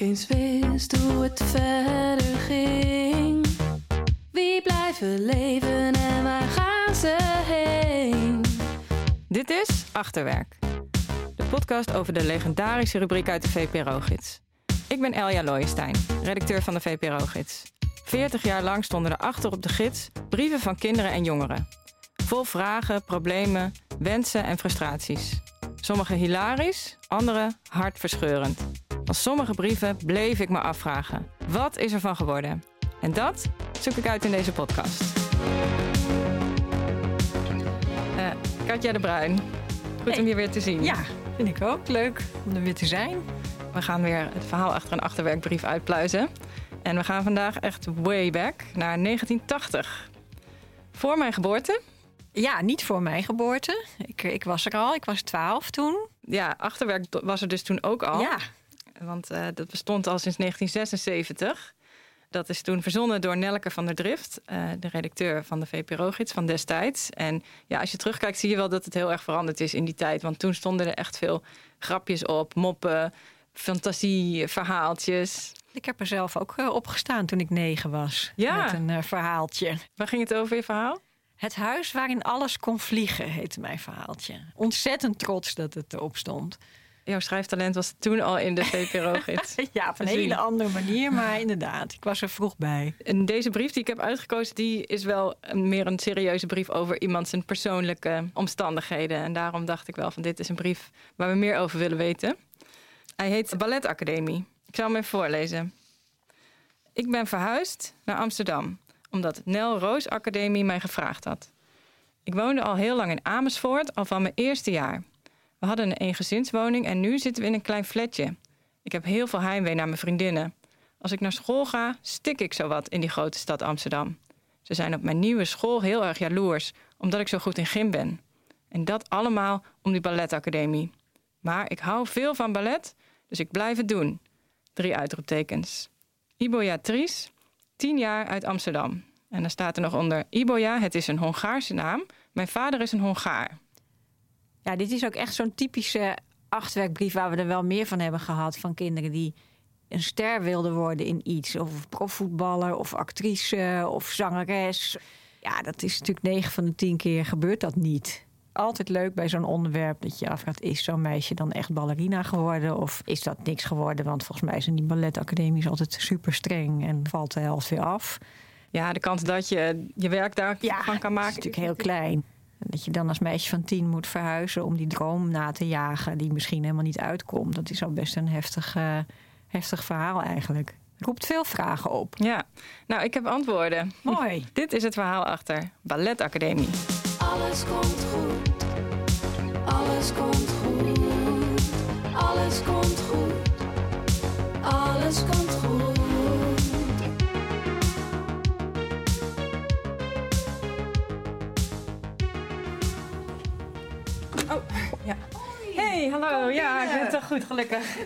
ik eens wist hoe het verder ging. Wie blijven leven en waar gaan ze heen? Dit is Achterwerk, de podcast over de legendarische rubriek uit de VPRO-gids. Ik ben Elja Looijenstein, redacteur van de VPRO-gids. 40 jaar lang stonden er achter op de gids brieven van kinderen en jongeren. Vol vragen, problemen, wensen en frustraties. Sommige hilarisch, andere hartverscheurend. Van sommige brieven bleef ik me afvragen: wat is er van geworden? En dat zoek ik uit in deze podcast. Eh Katja de Bruin, goed om je weer te zien. Ja, vind ik ook leuk om er weer te zijn. We gaan weer het verhaal achter een achterwerkbrief uitpluizen. En we gaan vandaag echt way back naar 1980. Voor mijn geboorte. Ja, niet voor mijn geboorte. Ik, ik was er al, ik was 12 toen. Ja, achterwerk was er dus toen ook al. Ja, Want eh, dat bestond al sinds 1976. Dat is toen verzonnen door Nelke van der Drift, eh, de redacteur van de VPRO-gids van destijds. En ja, als je terugkijkt zie je wel dat het heel erg veranderd is in die tijd. Want toen stonden er echt veel grapjes op, moppen, fantasie, verhaaltjes. ik heb er zelf ook eh, op gestaan toen ik negen was. Ja. Met een verhaaltje. Waar ging het over, je verhaal? Het huis waarin alles kon vliegen, heette mijn verhaaltje. Ontzettend trots dat het erop stond. Jouw schrijftalent was toen al in de VPRO-gids. Ja, op een hele andere manier, maar inderdaad, ik was er vroeg bij. En deze brief die ik heb uitgekozen, die is wel een, meer een serieuze brief over iemand zijn persoonlijke omstandigheden. En daarom dacht ik wel van dit is een brief waar we meer over willen weten. Hij heet Balletacademie. Ik zal hem even voorlezen. Ik ben verhuisd naar Amsterdam, omdat Nel Roos Academie mij gevraagd had. Ik woonde al heel lang in Amersfoort, al van mijn eerste jaar. We hadden een eengezinswoning en nu zitten we in een klein flatje. Ik heb heel veel heimwee naar mijn vriendinnen. Als ik naar school ga, stik ik zowat in die grote stad Amsterdam. Ze zijn op mijn nieuwe school heel erg jaloers, omdat ik zo goed in gym ben. En dat allemaal om die balletacademie. Maar ik hou veel van ballet, dus ik blijf het doen. Drie uitroeptekens. Iboja Tries, tien jaar uit Amsterdam. En dan staat er nog onder Iboja, het is een Hongaarse naam. Mijn vader is een Hongaar. Ja, dit is ook echt zo'n typische achtwerkbrief waar we er wel meer van hebben gehad. Van kinderen die een ster wilden worden in iets. Of profvoetballer, of actrice, of zangeres. Ja, dat is natuurlijk 9 van de 10 keer gebeurt dat niet. Altijd leuk bij zo'n onderwerp dat je afvraagt... is zo'n meisje dan echt ballerina geworden? Of is dat niks geworden? Want volgens mij zijn die balletacademisch altijd super streng... en valt de helft weer af. Ja, de kans dat je je werk daarvan kan dat is maken. natuurlijk heel klein. En dat je dan als meisje van tien moet verhuizen om die droom na te jagen, die misschien helemaal niet uitkomt. Dat is al best een heftig, eh, heftig verhaal eigenlijk. Roept veel vragen op. Ja, nou, ik heb antwoorden. Mooi. Dit is het verhaal achter Balletacademie. Alles komt goed. Alles komt goed. Alles komt goed. Alles komt goed. Hey, hallo. Ja, ik ben toch goed, gelukkig.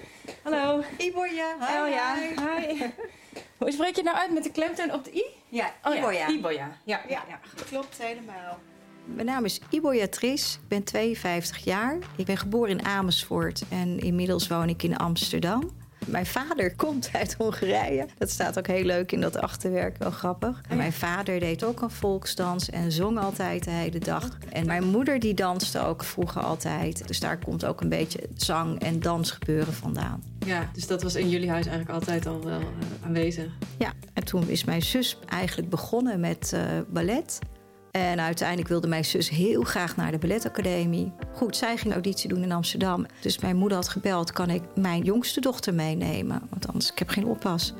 Hallo. Iborja, hi. Elja. hi. Hoe spreek je het nou uit met de klemtoon op de i? Ja, Oh, Iborja. Ja. Iboja. Ja, ja. Ja, klopt helemaal. Mijn naam is Iborja Tris, ik ben 52 jaar. Ik ben geboren in Amersfoort en inmiddels woon ik in Amsterdam. Mijn vader komt uit Hongarije. Dat staat ook heel leuk in dat achterwerk, wel grappig. En mijn vader deed ook een volksdans en zong altijd de hele dag. En mijn moeder die danste ook vroeger altijd. Dus daar komt ook een beetje zang- en dansgebeuren vandaan. Ja, dus dat was in jullie huis eigenlijk altijd al wel eh, aanwezig. Ja, en toen is mijn zus eigenlijk begonnen met eh, ballet. En uiteindelijk wilde mijn zus heel graag naar de balletacademie. Goed, zij ging auditie doen in Amsterdam. Dus mijn moeder had gebeld, kan ik mijn jongste dochter meenemen? Want anders, ik heb geen oppas.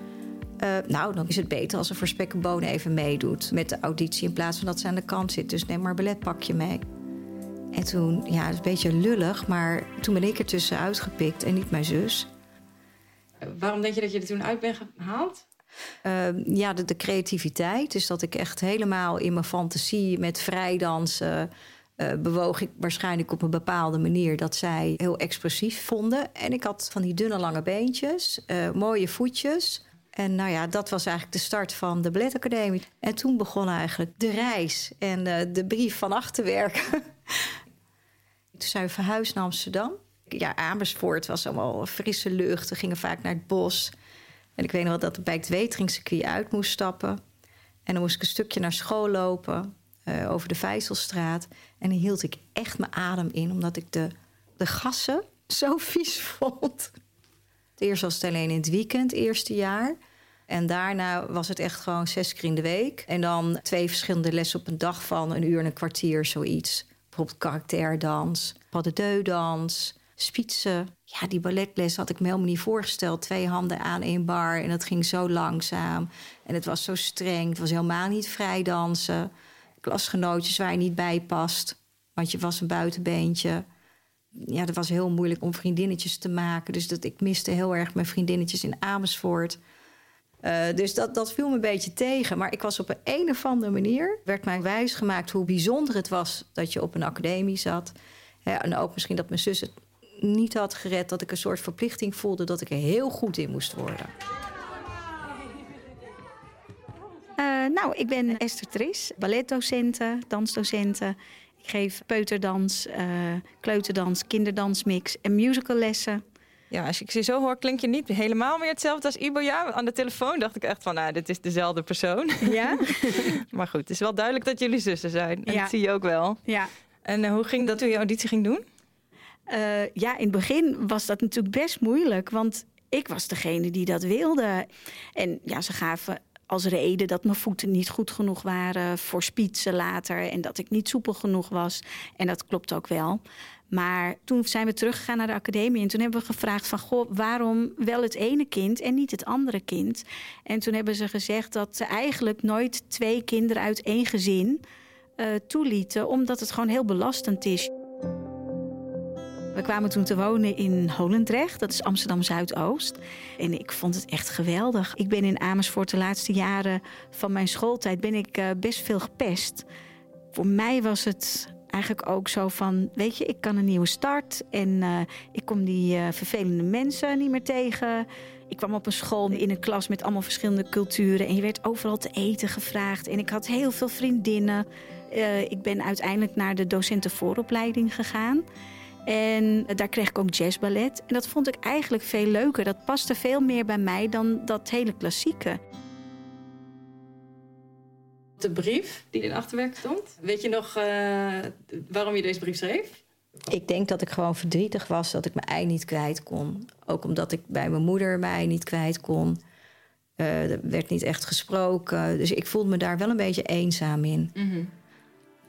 Eh, nou, dan is het beter als ze voor spek en even meedoet met de auditie... in plaats van dat ze aan de kant zit. Dus neem maar een balletpakje mee. En toen, ja, het is een beetje lullig... maar toen ben ik er tussenuit gepikt en niet mijn zus. Waarom denk je dat je er toen uit bent gehaald? Uh, ja, de, creativiteit. Dus dat ik echt helemaal in mijn fantasie met vrijdansen... Uh, bewoog ik waarschijnlijk op een bepaalde manier... dat zij heel expressief vonden. En ik had van die dunne lange beentjes, uh, mooie voetjes... En nou ja, dat was eigenlijk de start van de balletacademie. En toen begon eigenlijk de reis en uh, de brief van achterwerk. toen zijn we verhuisd naar Amsterdam. Ja, Amersfoort was allemaal frisse lucht. We gingen vaak naar het bos. En ik weet nog wel dat ik bij het Weteringscircuit uit moest stappen. En dan moest ik een stukje naar school lopen, uh, over de Vijzelstraat. En dan hield ik echt mijn adem in, omdat ik de, de gassen zo vies vond. Eerst was het alleen in het weekend, eerste jaar. En daarna was het echt gewoon zes keer in de week. En dan twee verschillende lessen op een dag van een uur en een kwartier, zoiets. Bijvoorbeeld karakterdans, pas de spitsen. Ja, die balletles had ik me helemaal niet voorgesteld. Twee handen aan één bar en dat ging zo langzaam. En het was zo streng. Het was helemaal niet vrij dansen. Klasgenootjes waar je niet bij past, want je was een buitenbeentje. Ja, het was heel moeilijk om vriendinnetjes te maken. Dus dat, ik miste heel erg mijn vriendinnetjes in Amersfoort. Uh, dus dat, dat viel me een beetje tegen. Maar ik was op een, een of andere manier... werd mij wijsgemaakt hoe bijzonder het was... dat je op een academie zat. En ook misschien dat mijn zus het niet had gered... dat ik een soort verplichting voelde... dat ik er heel goed in moest worden. Uh, nou, ik ben Esther Tris, balletdocenten, dansdocenten. Ik geef peuterdans, uh, kleuterdans, kinderdansmix en musicallessen. Ja, als ik je zo hoor, klink je niet helemaal meer hetzelfde als Ibo. Ja, aan de telefoon dacht ik echt van, nou, dit is dezelfde persoon. Ja. maar goed, het is wel duidelijk dat jullie zussen zijn. En ja. dat zie je ook wel. Ja. En uh, hoe ging dat toen je auditie ging doen? Uh, ja, in het begin was dat natuurlijk best moeilijk. Want ik was degene die dat wilde. En ja, ze gaven als reden dat mijn voeten niet goed genoeg waren voor spitsen later. En dat ik niet soepel genoeg was. En dat klopt ook wel. Maar toen zijn we teruggegaan naar de academie en toen hebben we gevraagd van goh, waarom wel het ene kind en niet het andere kind? En toen hebben ze gezegd dat ze eigenlijk nooit twee kinderen uit één gezin uh, toelieten, omdat het gewoon heel belastend is. We kwamen toen te wonen in Holendrecht, dat is Amsterdam Zuidoost. En ik vond het echt geweldig. Ik ben in Amersfoort de laatste jaren van mijn schooltijd ben ik uh, best veel gepest. Voor mij was het eigenlijk ook zo van, weet je, ik kan een nieuwe start en uh, ik kom die uh, vervelende mensen niet meer tegen. Ik kwam op een school in een klas met allemaal verschillende culturen en je werd overal te eten gevraagd. En ik had heel veel vriendinnen. Ik ben uiteindelijk naar de docentenvooropleiding gegaan. En daar kreeg ik ook jazzballet. En dat vond ik eigenlijk veel leuker. Dat paste veel meer bij mij dan dat hele klassieke de brief die in het achterwerk stond. Weet je nog uh, waarom je deze brief schreef? Ik denk dat ik gewoon verdrietig was dat ik mijn ei niet kwijt kon. Ook omdat ik bij mijn moeder mijn ei niet kwijt kon. Uh, er werd niet echt gesproken. Dus ik voelde me daar wel een beetje eenzaam in. Mm -hmm.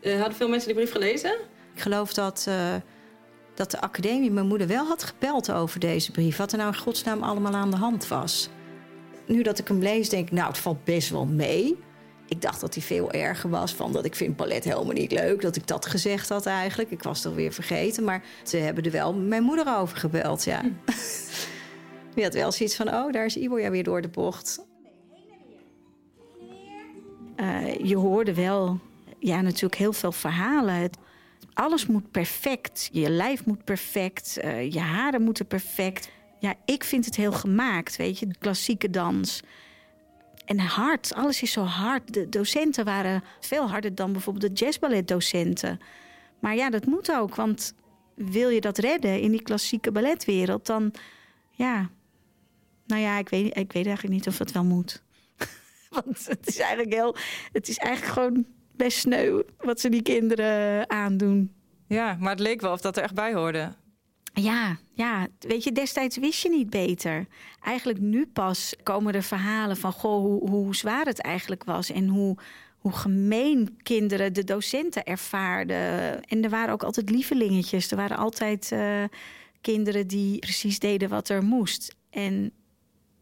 uh, hadden veel mensen die brief gelezen? Ik geloof dat, dat de academie mijn moeder wel had gebeld over deze brief. Wat er nou in godsnaam allemaal aan de hand was. Nu dat ik hem lees, denk ik, nou, het valt best wel mee. Ik dacht dat hij veel erger was. Van dat ik vind ballet helemaal niet leuk. Dat ik dat gezegd had eigenlijk. Ik was toch weer vergeten. Maar ze hebben er wel mijn moeder over gebeld, ja. Hm. Die had wel zoiets van, oh, daar is Ivo ja weer door de bocht. Uh, je hoorde wel, ja, natuurlijk heel veel verhalen. Alles moet perfect. Je lijf moet perfect. Uh, je haren moeten perfect. Ja, ik vind het heel gemaakt, weet je. De klassieke dans en hard. Alles is zo hard. De docenten waren veel harder dan bijvoorbeeld de jazzballetdocenten. Maar ja, dat moet ook. Want wil je dat redden in die klassieke balletwereld, dan ja. Nou ja, ik weet, ik weet eigenlijk niet of dat wel moet. Want het is eigenlijk heel. Het is eigenlijk gewoon best sneu wat ze die kinderen aandoen. Ja, maar het leek wel of dat er echt bij hoorde. Ja, ja, weet je, destijds wist je niet beter. Eigenlijk nu pas komen er verhalen van goh, hoe, hoe zwaar het eigenlijk was en hoe, hoe gemeen kinderen de docenten ervaarden. En er waren ook altijd lievelingetjes. Er waren altijd uh, kinderen die precies deden wat er moest. En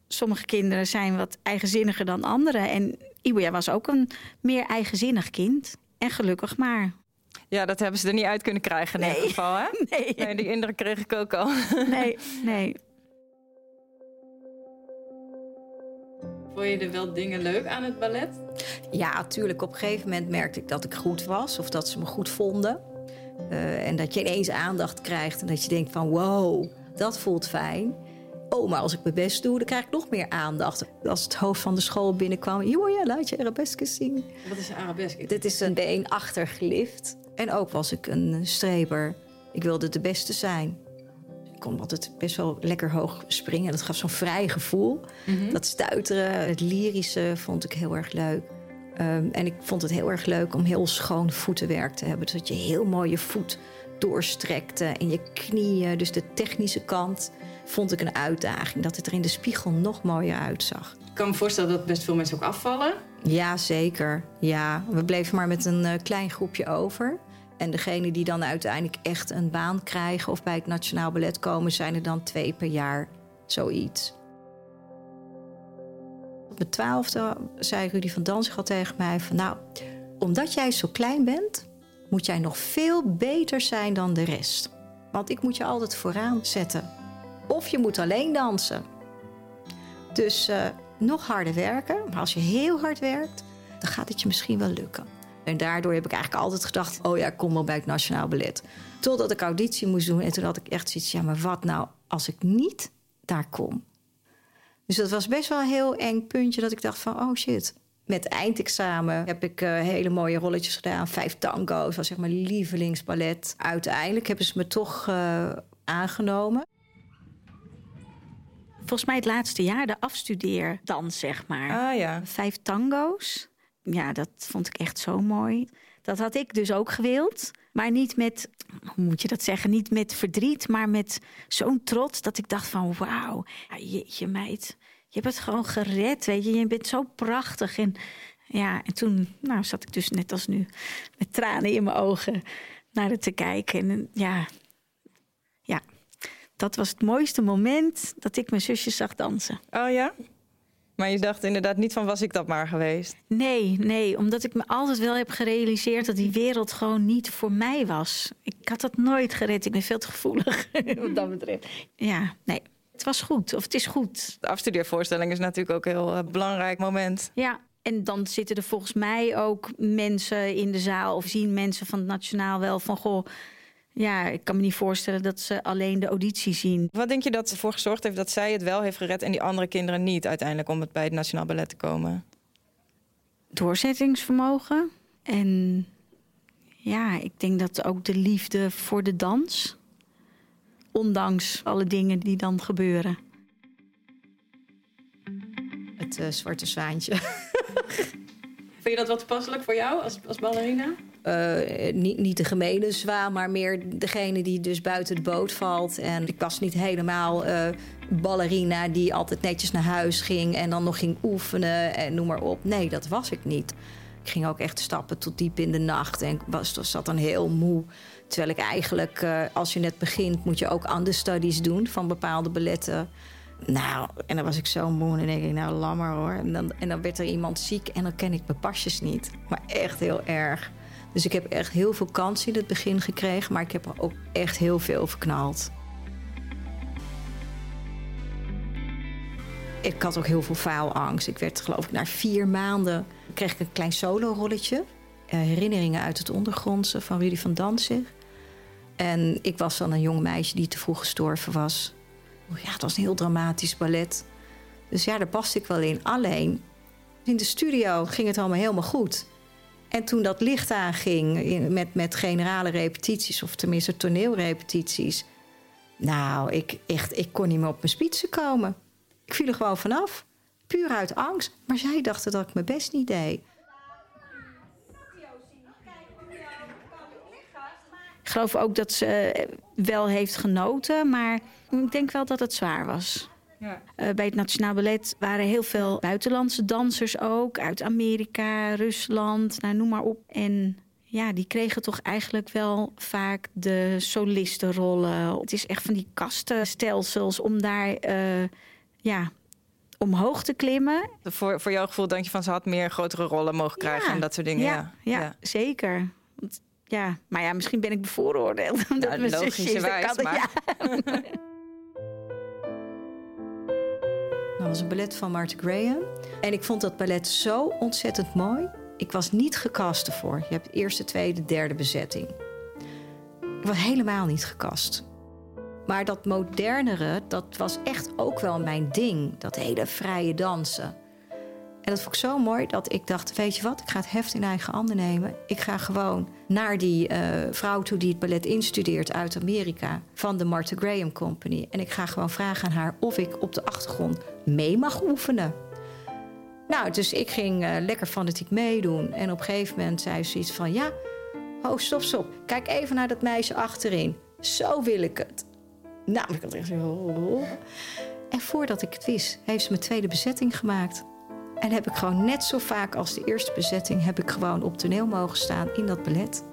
sommige kinderen zijn wat eigenzinniger dan anderen. En Ibuya was ook een meer eigenzinnig kind. En gelukkig maar. Ja, dat hebben ze er niet uit kunnen krijgen in ieder geval, hè? Nee. nee. Die indruk kreeg ik ook al. Nee, nee. Vond je er wel dingen leuk aan het ballet? Ja, natuurlijk. Op een gegeven moment merkte ik dat ik goed was. Of dat ze me goed vonden. Uh, en dat je ineens aandacht krijgt. En dat je denkt van wow, dat voelt fijn. Oh, maar als ik mijn best doe, dan krijg ik nog meer aandacht. Als het hoofd van de school binnenkwam... joh, laat je arabeske zien. Wat is een arabeske? Dit is een been achtergelift. En ook was ik een streber. Ik wilde de beste zijn. kon altijd best wel lekker hoog springen. Dat gaf zo'n vrij gevoel. Dat stuiteren, het lyrische vond ik heel erg leuk. Ehm, en ik vond het heel erg leuk om heel schoon voetenwerk te hebben. Dus dat je heel mooi je voet doorstrekte en je knieën. Dus de technische kant vond ik een uitdaging. Dat het er in de spiegel nog mooier uitzag. Ik kan me voorstellen dat best veel mensen ook afvallen. Ja, zeker. Ja, we bleven maar met een eh, klein groepje over. En degene die dan uiteindelijk echt een baan krijgen of bij het Nationaal Ballet komen, zijn er dan twee per jaar, zoiets. Op mijn twaalfde zei Rudy van Danzig al tegen mij van... nou, omdat jij zo klein bent, moet jij nog veel beter zijn dan de rest. Want ik moet je altijd vooraan zetten. Of je moet alleen dansen. Dus eh, nog harder werken. Maar als je heel hard werkt, dan gaat het je misschien wel lukken. En daardoor heb ik eigenlijk altijd gedacht... oh ja, ik kom wel bij het Nationaal Ballet. Totdat ik auditie moest doen. En toen had ik echt zoiets... ja, maar wat nou als ik niet daar kom? Dus dat was best wel een heel eng puntje... dat ik dacht van, oh shit. Met eindexamen heb ik uh, hele mooie rolletjes gedaan. Vijf tango's, was zeg maar lievelingsballet. Uiteindelijk hebben ze me toch uh, aangenomen. Volgens mij het laatste jaar de afstudeerdans, zeg maar. Ah ja. Vijf tango's. Ja, dat vond ik echt zo mooi. Dat had ik dus ook gewild. Maar niet met, hoe moet je dat zeggen? Niet met verdriet, maar met zo'n trots dat ik dacht van wauw, jeetje meid. Je hebt het gewoon gered, weet je. Je bent zo prachtig. En ja, en toen nou, zat ik dus net als nu met tranen in mijn ogen naar het te kijken. En ja, dat was het mooiste moment dat ik mijn zusje zag dansen. Oh ja? Maar je dacht inderdaad niet van was ik dat maar geweest? Nee, nee, omdat ik me altijd wel heb gerealiseerd dat die wereld gewoon niet voor mij was. Ik had dat nooit gered. Ik ben veel te gevoelig wat dat betreft. Ja, nee. Het was goed, of het is goed. De afstudeervoorstelling is natuurlijk ook een heel uh, belangrijk moment. Ja, en dan zitten er volgens mij ook mensen in de zaal... of zien mensen van het Nationaal wel van... goh, ja, ik kan me niet voorstellen dat ze alleen de auditie zien. Wat denk je dat ervoor gezorgd heeft dat zij het wel heeft gered... en die andere kinderen niet uiteindelijk om het bij het Nationaal Ballet te komen? Doorzettingsvermogen. En ja, ik denk dat ook de liefde voor de dans... ondanks alle dingen die dan gebeuren. Het uh, zwarte zwaantje. Vind je dat wat toepasselijk voor jou als, als ballerina? Uh, niet, niet de gemene zwaan, maar meer degene die dus buiten de boot valt. En ik was niet helemaal uh, ballerina die altijd netjes naar huis ging en dan nog ging oefenen en noem maar op. Nee, dat was ik niet. Ik ging ook echt stappen tot diep in de nacht en was, zat dan heel moe. Terwijl ik eigenlijk, uh, als je net begint, moet je ook understudies doen van bepaalde balletten. Nou, en dan was ik zo moe en dan denk ik, nou, lammer hoor. En dan, en dan werd er iemand ziek en dan ken ik mijn pasjes niet. Maar echt heel erg. Dus ik heb echt heel veel kansen in het begin gekregen, maar ik heb er ook echt heel veel verknald. Ik had ook heel veel faalangst. Ik werd geloof ik na vier maanden kreeg ik een klein solo-rolletje. Uh, herinneringen uit het ondergrondse van Rudy van Danzig. En ik was dan een jong meisje die te vroeg gestorven was. Ja, het was een heel dramatisch ballet. Dus ja, daar paste ik wel in. Alleen, in de studio ging het allemaal helemaal goed. En toen dat licht aanging met, met generale repetities, of tenminste toneelrepetities. Nou, ik, echt, ik kon niet meer op mijn spitsen komen. Ik viel er gewoon vanaf. Puur uit angst. Maar zij dachten dat ik mijn best niet deed. Ik geloof ook dat ze wel heeft genoten, maar ik denk wel dat het zwaar was. Ja. Uh, bij het Nationaal Ballet waren heel veel buitenlandse dansers ook. Uit Amerika, Rusland, nou, noem maar op. En ja, die kregen toch eigenlijk wel vaak de solistenrollen. Het is echt van die kastenstelsels om daar uh, ja, omhoog te klimmen. Voor, voor jouw gevoel denk je van ze had meer grotere rollen mogen krijgen ja. en dat soort dingen. Ja, ja, ja. zeker. Want, ja, maar ja, misschien ben ik bevooroordeeld. Omdat nou, mijn maar... Ja. was een ballet van Martha Graham. En ik vond dat ballet zo ontzettend mooi. Ik was niet gecast ervoor. Je hebt eerste, tweede, derde bezetting. Ik was helemaal niet gecast. Maar dat modernere, dat was echt ook wel mijn ding. Dat hele vrije dansen. En dat vond ik zo mooi dat ik dacht: Weet je wat, ik ga het heft in eigen handen nemen. Ik ga gewoon naar die uh, vrouw toe die het ballet instudeert uit Amerika van de Martha Graham Company. En ik ga gewoon vragen aan haar of ik op de achtergrond mee mag oefenen. Nou, dus ik ging uh, lekker fanatiek meedoen. En op een gegeven moment zei ze iets van: Ja, oh, stop, stop. Kijk even naar dat meisje achterin. Zo wil ik het. Nou, ik had echt zo. En voordat ik het wist, heeft ze mijn tweede bezetting gemaakt. En heb ik gewoon net zo vaak als de eerste bezetting... heb ik gewoon op toneel mogen staan in dat ballet.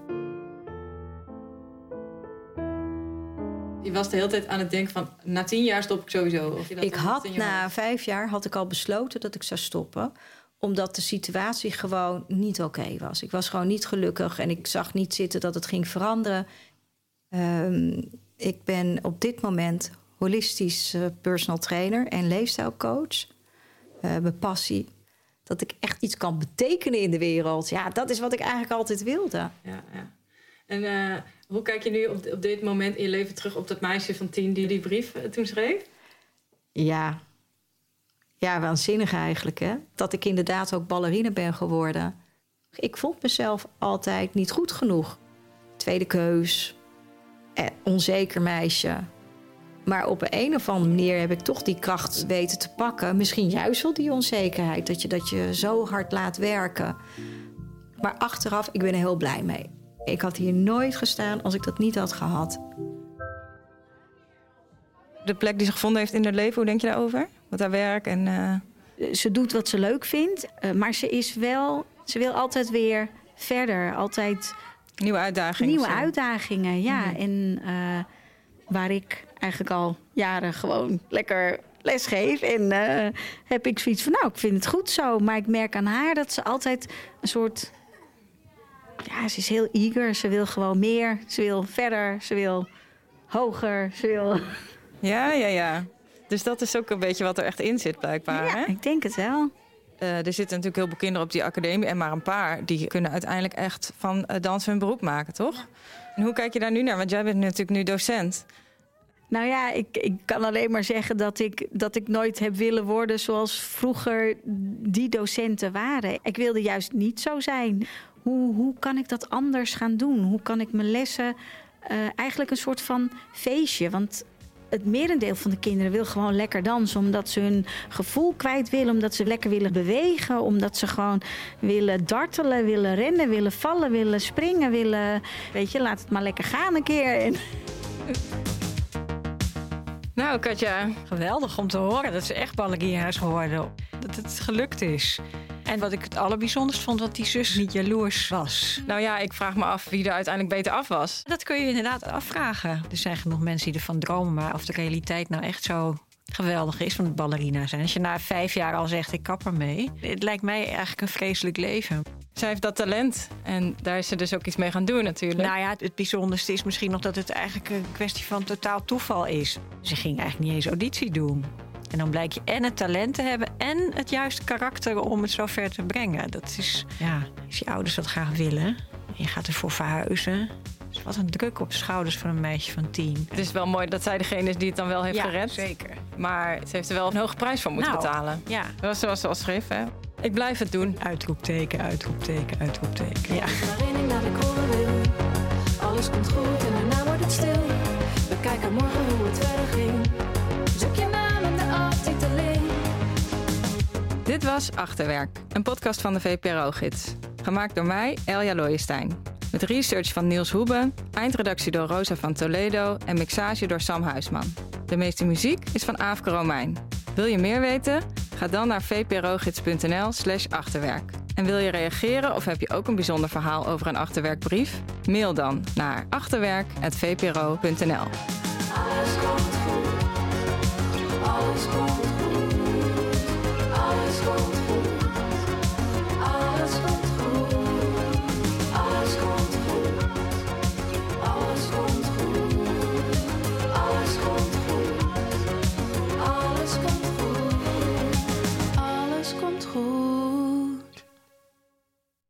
Je was de hele tijd aan het denken van... na tien jaar stop ik sowieso. Of ik had na vijf jaar had ik al besloten dat ik zou stoppen omdat de situatie gewoon niet oké was. Ik was gewoon niet gelukkig en ik zag niet zitten dat het ging veranderen. Um, ik ben op dit moment holistisch uh, personal trainer en leefstijlcoach. Uh, mijn passie dat ik echt iets kan betekenen in de wereld. Ja, dat is wat ik eigenlijk altijd wilde. Ja, ja. En uh, hoe kijk je nu op, op dit moment in je leven terug op dat meisje van tien die die brief uh, toen schreef? Ja. ja, waanzinnig eigenlijk. Hè? Dat ik inderdaad ook ballerine ben geworden. Ik vond mezelf altijd niet goed genoeg. Tweede keus. Eh, onzeker meisje. Maar op een of andere manier heb ik toch die kracht weten te pakken. Misschien juist wel die onzekerheid. Dat je dat je zo hard laat werken. Maar achteraf, ik ben er heel blij mee. Ik had hier nooit gestaan als ik dat niet had gehad. De plek die ze gevonden heeft in haar leven, hoe denk je daarover? Wat haar werk en... Uh... Ze doet wat ze leuk vindt, uh, maar ze is wel... Ze wil altijd weer verder, altijd... Nieuwe uitdagingen. Nieuwe uitdagingen, ja. Mm -hmm. En uh, waar ik eigenlijk al jaren gewoon lekker les geef. En uh, heb ik zoiets van, nou, ik vind het goed zo. Maar ik merk aan haar dat ze altijd een soort... Ja, ze is heel eager. Ze wil gewoon meer. Ze wil verder. Ze wil hoger. Ze wil... Ja, ja, ja. Dus dat is ook een beetje wat er echt in zit, blijkbaar. Ja, hè? ik denk het wel. Uh, er zitten natuurlijk heel veel kinderen op die academie. En maar een paar die kunnen uiteindelijk echt van uh, dansen hun beroep maken, toch? En hoe kijk je daar nu naar? Want jij bent natuurlijk nu docent. Nou ja, ik, ik kan alleen maar zeggen dat ik, dat ik nooit heb willen worden zoals vroeger die docenten waren. Ik wilde juist niet zo zijn. Hoe, hoe kan ik dat anders gaan doen? Hoe kan ik mijn lessen uh, eigenlijk een soort van feestje? Want het merendeel van de kinderen wil gewoon lekker dansen. Omdat ze hun gevoel kwijt willen. Omdat ze lekker willen bewegen. Omdat ze gewoon willen dartelen, willen rennen, willen vallen, willen springen. Willen, weet je, laat het maar lekker gaan een keer. Nou, Katja. Geweldig om te horen dat ze echt ballerina's geworden. Dat het gelukt is. En wat ik het allerbijzonderst vond, dat die zus niet jaloers was. Nou ja, ik vraag me af wie er uiteindelijk beter af was. Dat kun je inderdaad afvragen. Er zijn genoeg mensen die ervan dromen, maar of de realiteit nou echt zo geweldig is van het ballerina zijn. Als je na vijf jaar al zegt, ik kap ermee. Het lijkt mij eigenlijk een vreselijk leven. Zij heeft dat talent en daar is ze dus ook iets mee gaan doen natuurlijk. Nou ja, het bijzonderste is misschien nog dat het eigenlijk een kwestie van totaal toeval is. Ze ging eigenlijk niet eens auditie doen. En dan blijkt je en het talent te hebben en het juiste karakter om het zo ver te brengen. Dat is, ja, als je ouders dat graag willen. En je gaat ervoor verhuizen. Dus wat een druk op de schouders van een meisje van tien. Het is wel mooi dat zij degene is die het dan wel heeft ja, gered. zeker. Maar ze heeft er wel een hoge prijs voor moeten nou, betalen. Ja. Dat was zoals ze al schreef, hè? Ik blijf het doen. Uitroepteken, uitroepteken, uitroepteken. Ja. Waarin ik ik horen wil. Alles komt goed en daarna wordt het stil. We kijken morgen hoe het verder ging. Zoek je naam in de aftiteling. Dit was Achterwerk, een podcast van de VPRO-gids. Gemaakt door mij, Elja Looijenstein. Met research van Niels Hoebe, eindredactie door Rosa van Toledo en mixage door Sam Huisman. De meeste muziek is van Aafke Romein. Wil je meer weten? Ga dan naar vprogids.nl slash achterwerk. En wil je reageren of heb je ook een bijzonder verhaal over een achterwerkbrief? Mail dan naar achterwerk.vpro.nl alles komt komt goed, alles komt.